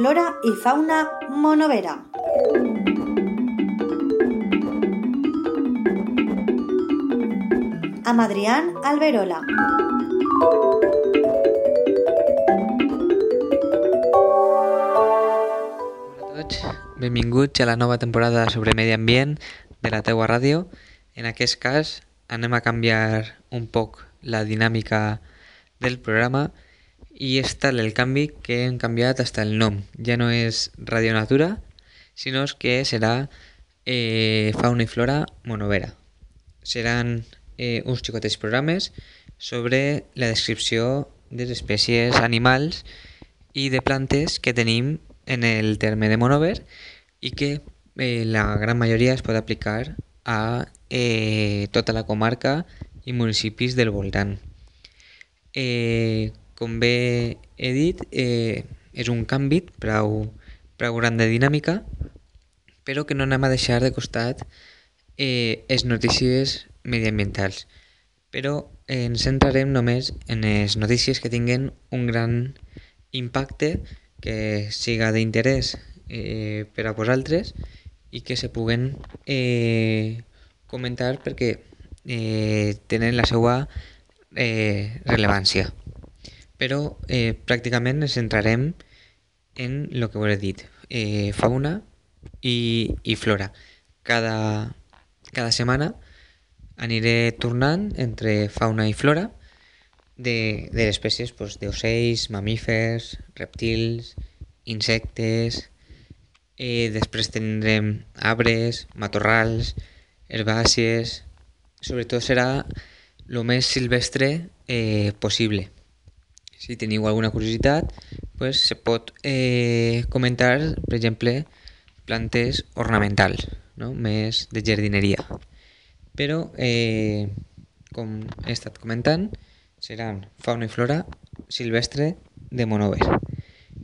flora y fauna monovera. Amb Adrián Alberola. A benvinguts a la nova temporada sobre medi ambient de la teua ràdio. En aquest cas anem a canviar un poc la dinàmica del programa i és tal el canvi que hem canviat hasta el nom. Ja no és Radio Natura, sinó que serà eh, Fauna i Flora Monovera. Seran eh, uns xicotets programes sobre la descripció de les espècies animals i de plantes que tenim en el terme de Monover i que eh, la gran majoria es pot aplicar a eh, tota la comarca i municipis del voltant. Eh, com bé he dit, eh, és un canvi prou, prou gran de dinàmica, però que no anem a deixar de costat eh, les notícies mediambientals. Però eh, ens centrarem només en les notícies que tinguen un gran impacte que siga d'interès eh, per a vosaltres i que se puguen eh, comentar perquè eh, tenen la seva eh, rellevància. Però eh, pràcticament ens centrarem en el que us he dit, eh, fauna i, i flora. Cada, cada setmana aniré tornant entre fauna i flora de, de les espècies pues, d'ocells, mamífers, reptils, insectes... Eh, després tindrem arbres, matorrals, herbàcies... Sobretot serà el més silvestre eh, possible. Si teniu alguna curiositat, pues, se pot eh, comentar, per exemple, plantes ornamentals, no? més de jardineria. Però, eh, com he estat comentant, seran fauna i flora silvestre de Monover.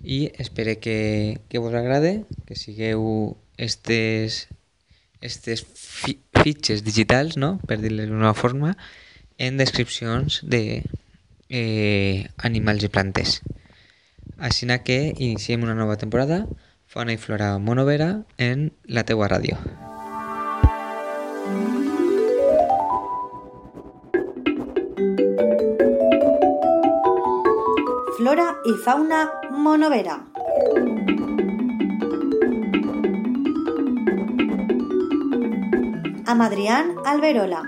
I espero que, que vos agrade, que sigueu estes, estes fi, fitxes digitals, no? per dir-les d'una forma, en descripcions de eh, animals i plantes. Així que iniciem una nova temporada, Fauna i Flora Monovera, en la teua ràdio. Flora y fauna monovera. Amb Adrián Alberola.